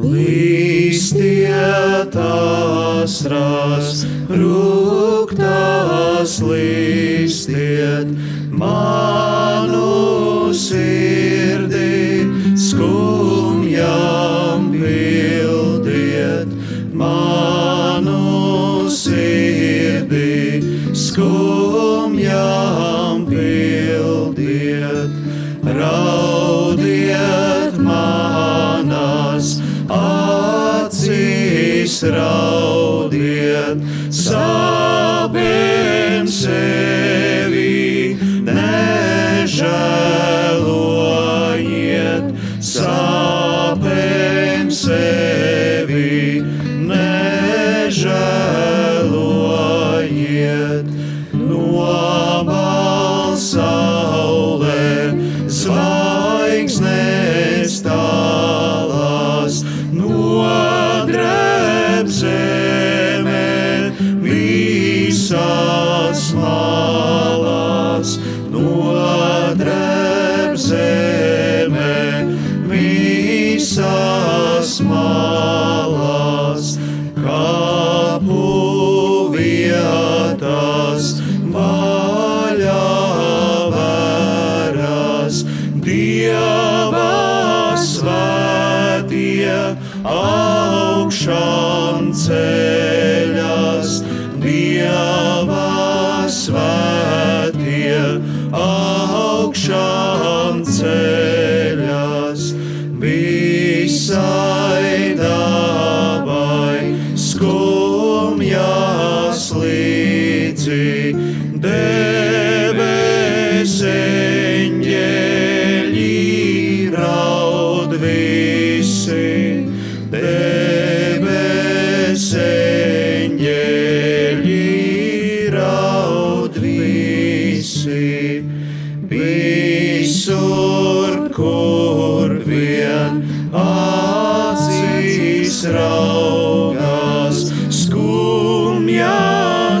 Līstiet asras, rūktās līstiet, manu sirdi skumjām pildiet, manu sirdi skumjām raudiet, sāpēm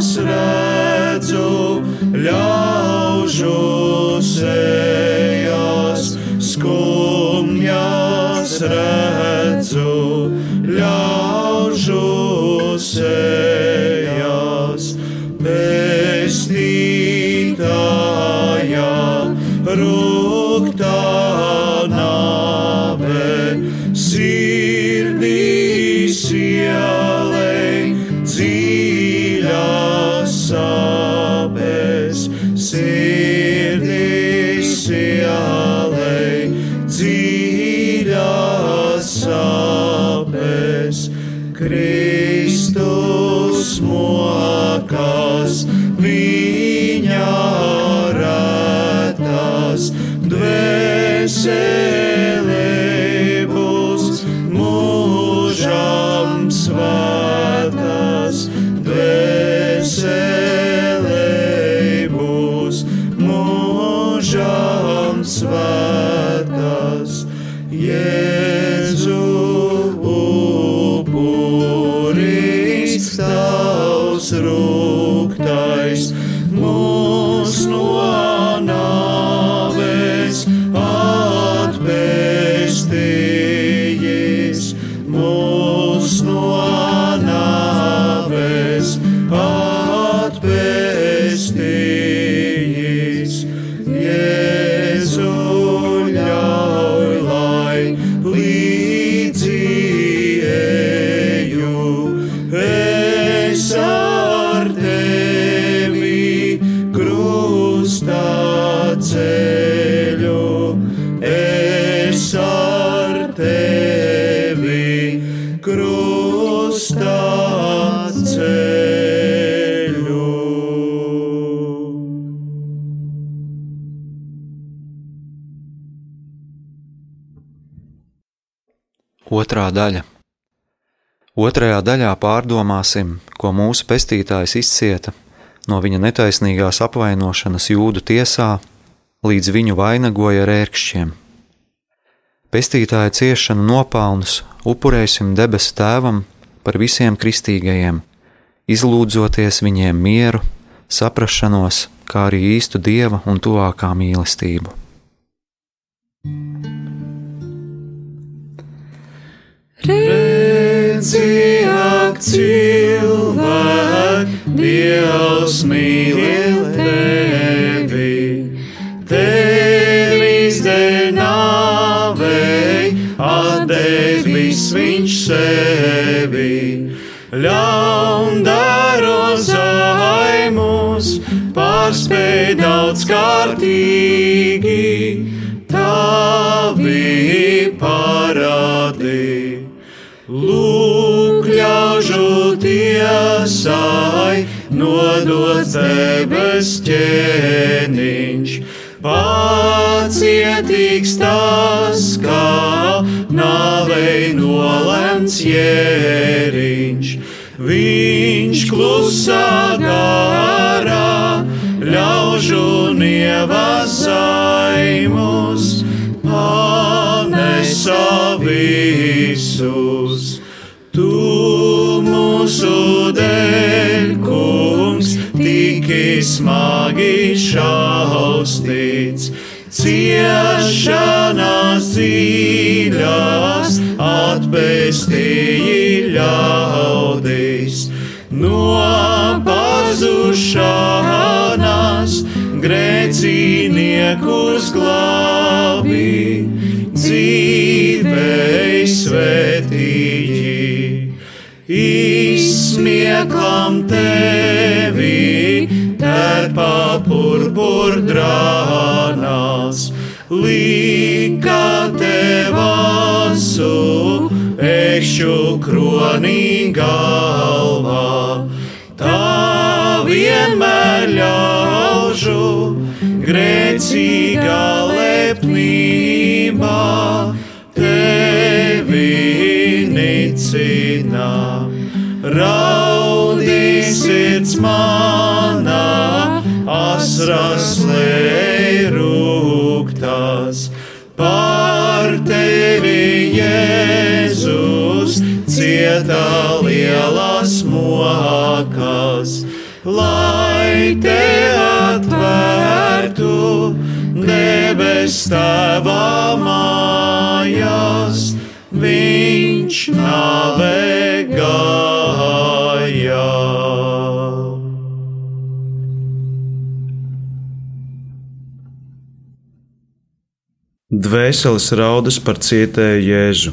skumjas redzu, ļaužu sejas, skumjas redzu, ļaužu Kristus mokās, viņa rētās, dvēselē Cicero. Ceļu, es ar tevi krustā ceļu. Otrā daļa. Otrajā daļā pārdomāsim, ko mūsu pestītājs izcieta no viņa netaisnīgās apvainošanas jūdu tiesā, līdz viņu vainagoja ar ērkšķiem. Pestītāja ciešanu nopelnus upurēsim debesu tēvam par visiem kristīgajiem, izlūdzoties viņiem mieru, saprašanos, kā arī īstu dieva un tuvākā mīlestību. Redzi, ak, cilvēk, Dievs mīl tevi, tevis denāvei, atdevis viņš sevi. Ļaundaro zaimus pārspēj daudz kārtīgi, tavi parādi. Lūk, ļaužu tiesai, nodots debes ķēniņš. Pacietīgs tas, kā nāvei nolemts jēriņš. Viņš klusā garā, ļaužu nievazaimus, panesa visus. Tu mūsu dēļ, kungs, tiki smagi šaustīts, ciešanās dziļās, atpestīji ļaudīs, no pazušanās grēciniekus glābi, dzīvei svētīji. Izsmieklam tevi, tērpā purpurdrānās, lika tev asu, ekšu kronī galvā. Tā vienmēr ļaužu grēcīgā lepnībā tevi nicina. Raudīsiet manā, asras lej rūktās, par tevi Jēzus cieta lielas mokas, lai te atvērtu debes tēvā mājās, viņš nāvē gājā. Dvēseles raudas par cietēju Jēzu.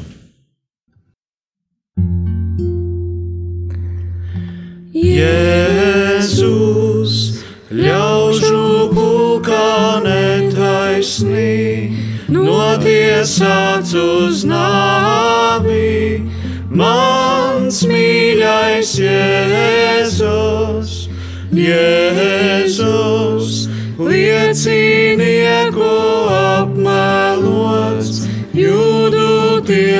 Jēzus, ļaužu pulkā netaisnī, notiesāts uz nāvi, mans mīļais Jēzus, Jēzus, liecinieku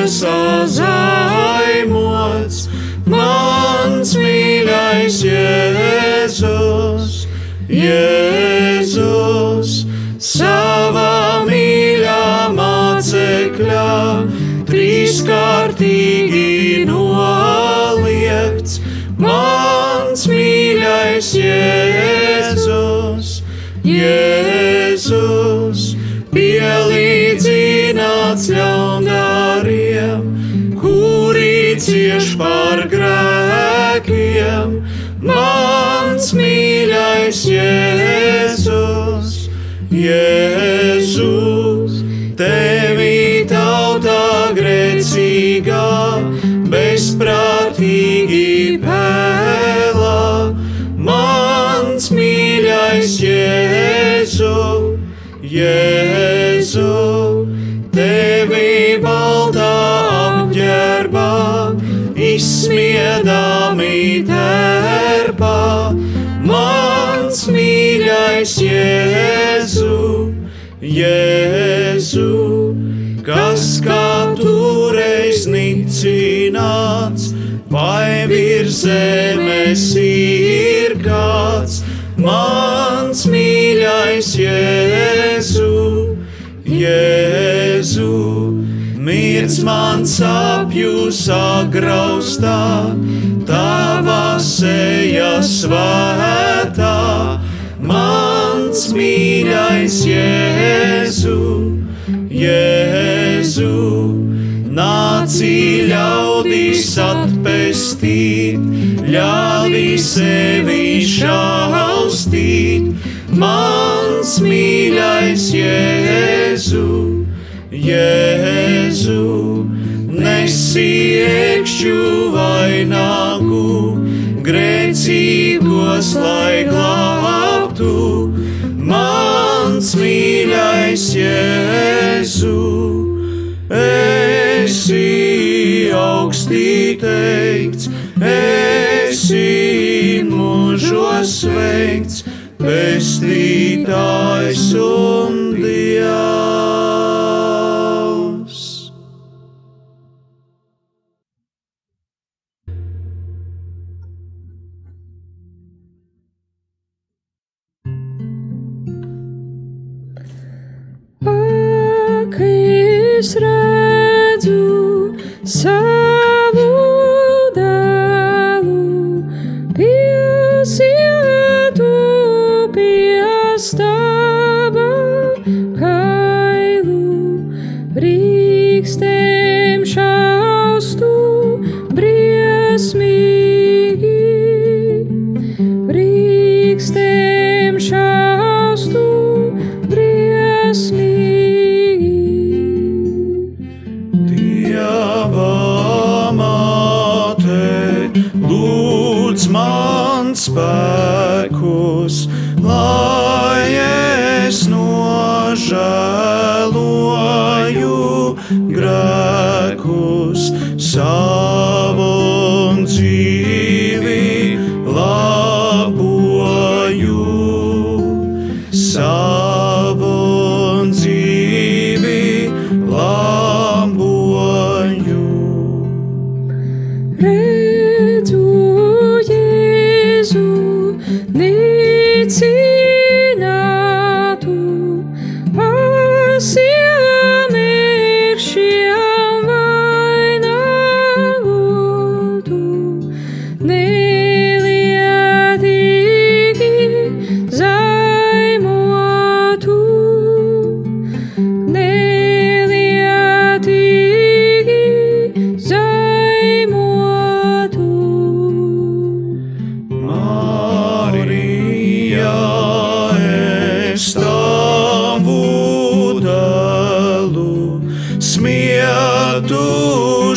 tiesā zaimots mans mīļais Jēzus, Jēzus, savā mīļā mācekļā, trīskārtīgi noliegts, mans grēcīgā, bezprātīgi pēlā, mans mīļais Jēzu, Jēzu, tevi baltā apģērbā, izsmiedami tērpā, mans mīļais Jēzu, Jēzu, kas kā nicināts, vai virs zemes ir kāds, mans mīļais Jēzu, Jēzu, mirts man sapju sagraustā, tava seja svētā, mans mīļais Jēzu, Jēzu, nāc valdīs atpestīt, ļāvis sevi šaustīt, mans mīļais Jēzu, Jēzu, nesiekšu. esi mūžos sveikts, pestītājs un dievs. Ak, es redzu, sāp.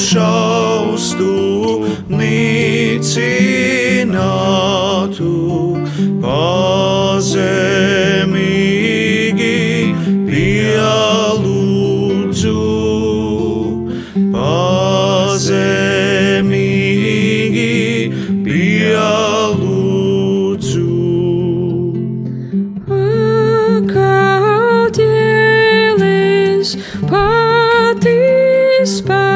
šaustu nīcinātu pazemīgi pielūdzu pazemīgi pielūdzu Spy.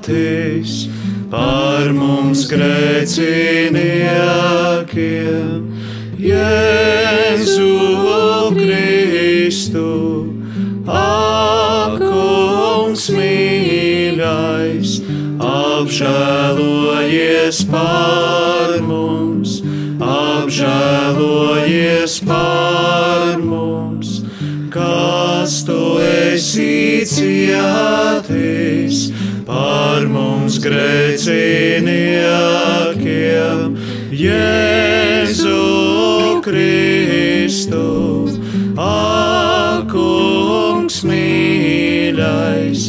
svētīs par mums grēciniekiem. Jēzu Kristu, akums mīļais, apžēlojies pār. grēciniekiem, Jēzu Kristu, akungs mīļais,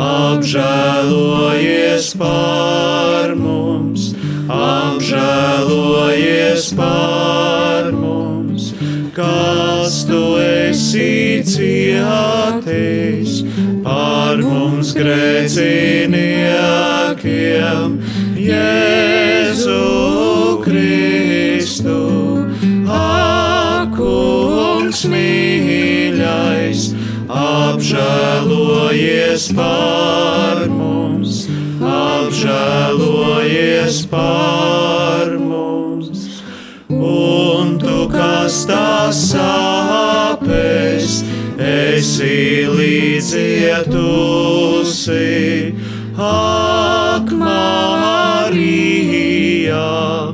apžēlojies par mums, apžēlojies par mums, kas tu esi cietis par mums grēciniekiem. Jēzu Kristu, akungs mīļais, apžēlojies par mums, apžēlojies par mums. Un tu, kas tās sāpes, esi līdzietusi, ak, Marija,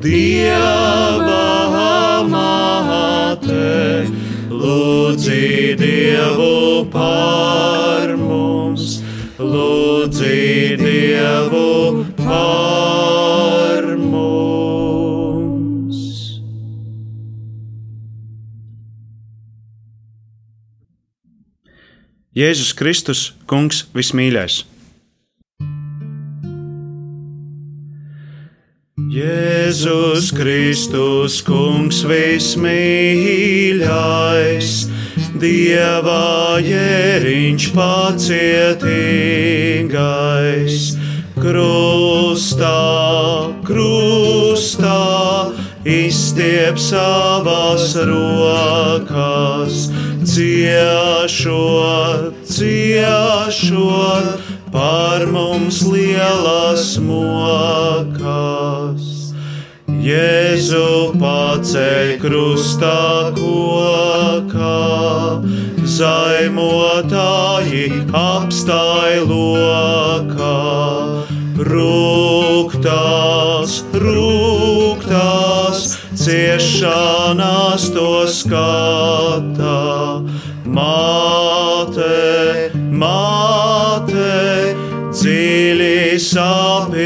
Dieva māte, lūdzi Dievu par mums, lūdzi Dievu par mums. Jēzus Kristus, Kungs vismīļais! Jēzus Kristus, Kungs vismīļais, Dieva jēriņš pacietīgais, krustā, krustā, izstiep savas rokas, ciešot, ciešot par mums lielas mokas. Jēzu paceļ krustā kokā, zaimotāji apstāj lokā. Rūktās, rūktās, ciešanās to skatā. Māte, māte, dziļi sapināta.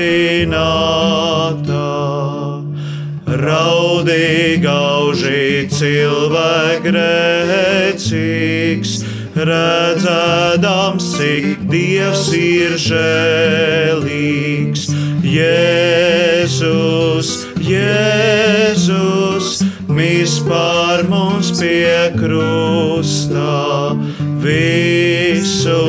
Raudīgauži cilvēkrēcīgs, redzēdams, cik Dievs ir žēlīgs. Jēzus, Jēzus, mis par mums pie krusta, visu,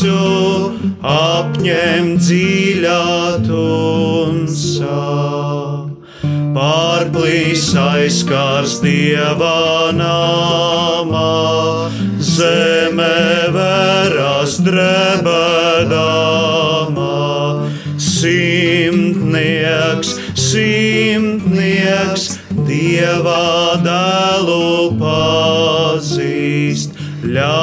visu apņem dziļā tumsā. Pārplīs aizskars dieva namā, zeme veras drebedamā. Simtnieks, simtnieks, dieva dēlu pazīst, ļaudīs,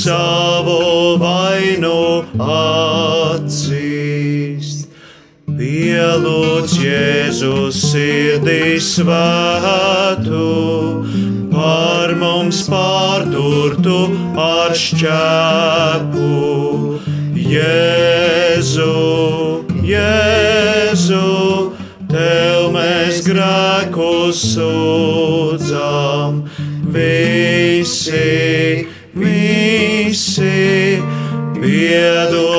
savu vainu atzīst. Pielūdz Jēzus sirdī svētu, par mums pārturtu ar šķēpu. Jēzu, Jēzu, tev mēs grēkus sūdzam, visi adore.